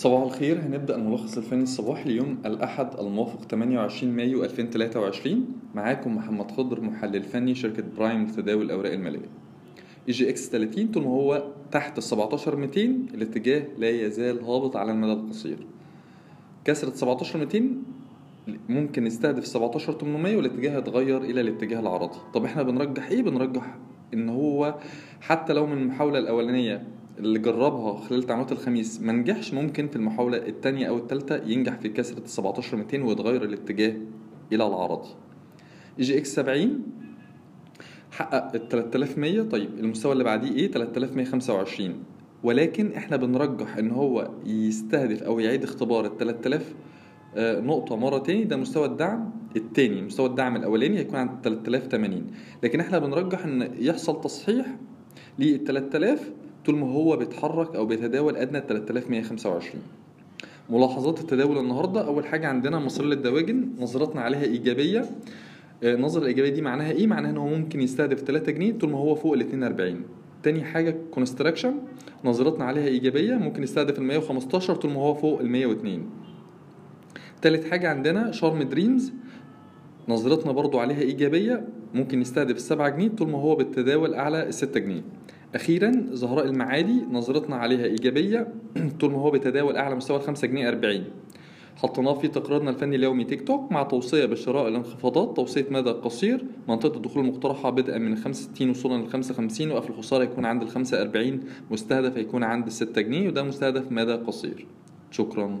صباح الخير. هنبدأ الملخص الفني الصباحي ليوم الأحد الموافق 28 مايو 2023 معاكم محمد خضر محلل فني شركة برايم لتداول الأوراق المالية. EGX 30 طول ما هو تحت ال 17200 الاتجاه لا يزال هابط على المدى القصير. كسرة 17200 ممكن نستهدف 17800 والاتجاه يتغير إلى الاتجاه العرضي. طب إحنا بنرجح إيه؟ بنرجح إن هو حتى لو من المحاولة الأولانية اللي جربها خلال تعاملات الخميس ما نجحش ممكن في المحاولة التانية أو التالتة ينجح في كسرة 17200 ويتغير الاتجاه إلى العرضي EGX 70 حقق ال 3100 طيب المستوى اللي بعديه إيه؟ 3125 ولكن إحنا بنرجح إن هو يستهدف أو يعيد اختبار ال 3000 آه، نقطة مرة تاني ده مستوى الدعم التاني. مستوى الدعم الأولاني هيكون عند 3080 لكن إحنا بنرجح إن يحصل تصحيح لل 3000 طول ما هو بيتحرك أو بيتداول أدنى 3125 ملاحظات التداول النهارده أول حاجة عندنا مصرية الدواجن نظرتنا عليها إيجابية. آه، النظره الايجابيه دي معناها إيه؟ معناها إن هو ممكن يستهدف 3 جنيه طول ما هو فوق ال 42 تاني حاجة construction نظرتنا عليها إيجابية ممكن يستهدف ال 115 طول ما هو فوق ال 102 تالت حاجة عندنا Sharm Dreams نظرتنا برضو عليها إيجابية ممكن يستهدف السبعة جنيه طول ما هو بالتداول أعلى الستة جنيه. أخيرا زهراء المعادي نظرتنا عليها إيجابية طول ما هو بيتداول أعلى مستوى ال 5 جنيه 40 حطيناه في تقريرنا الفني اليومي تيك توك مع توصية بشراء الانخفاضات توصية مدى قصير منطقة الدخول المقترحه بدءا من 65 وصولا ل 55 وقف الخسارة يكون عند ال 45 مستهدف هيكون عند ال 6 جنيه وده مستهدف مدى قصير. شكرا.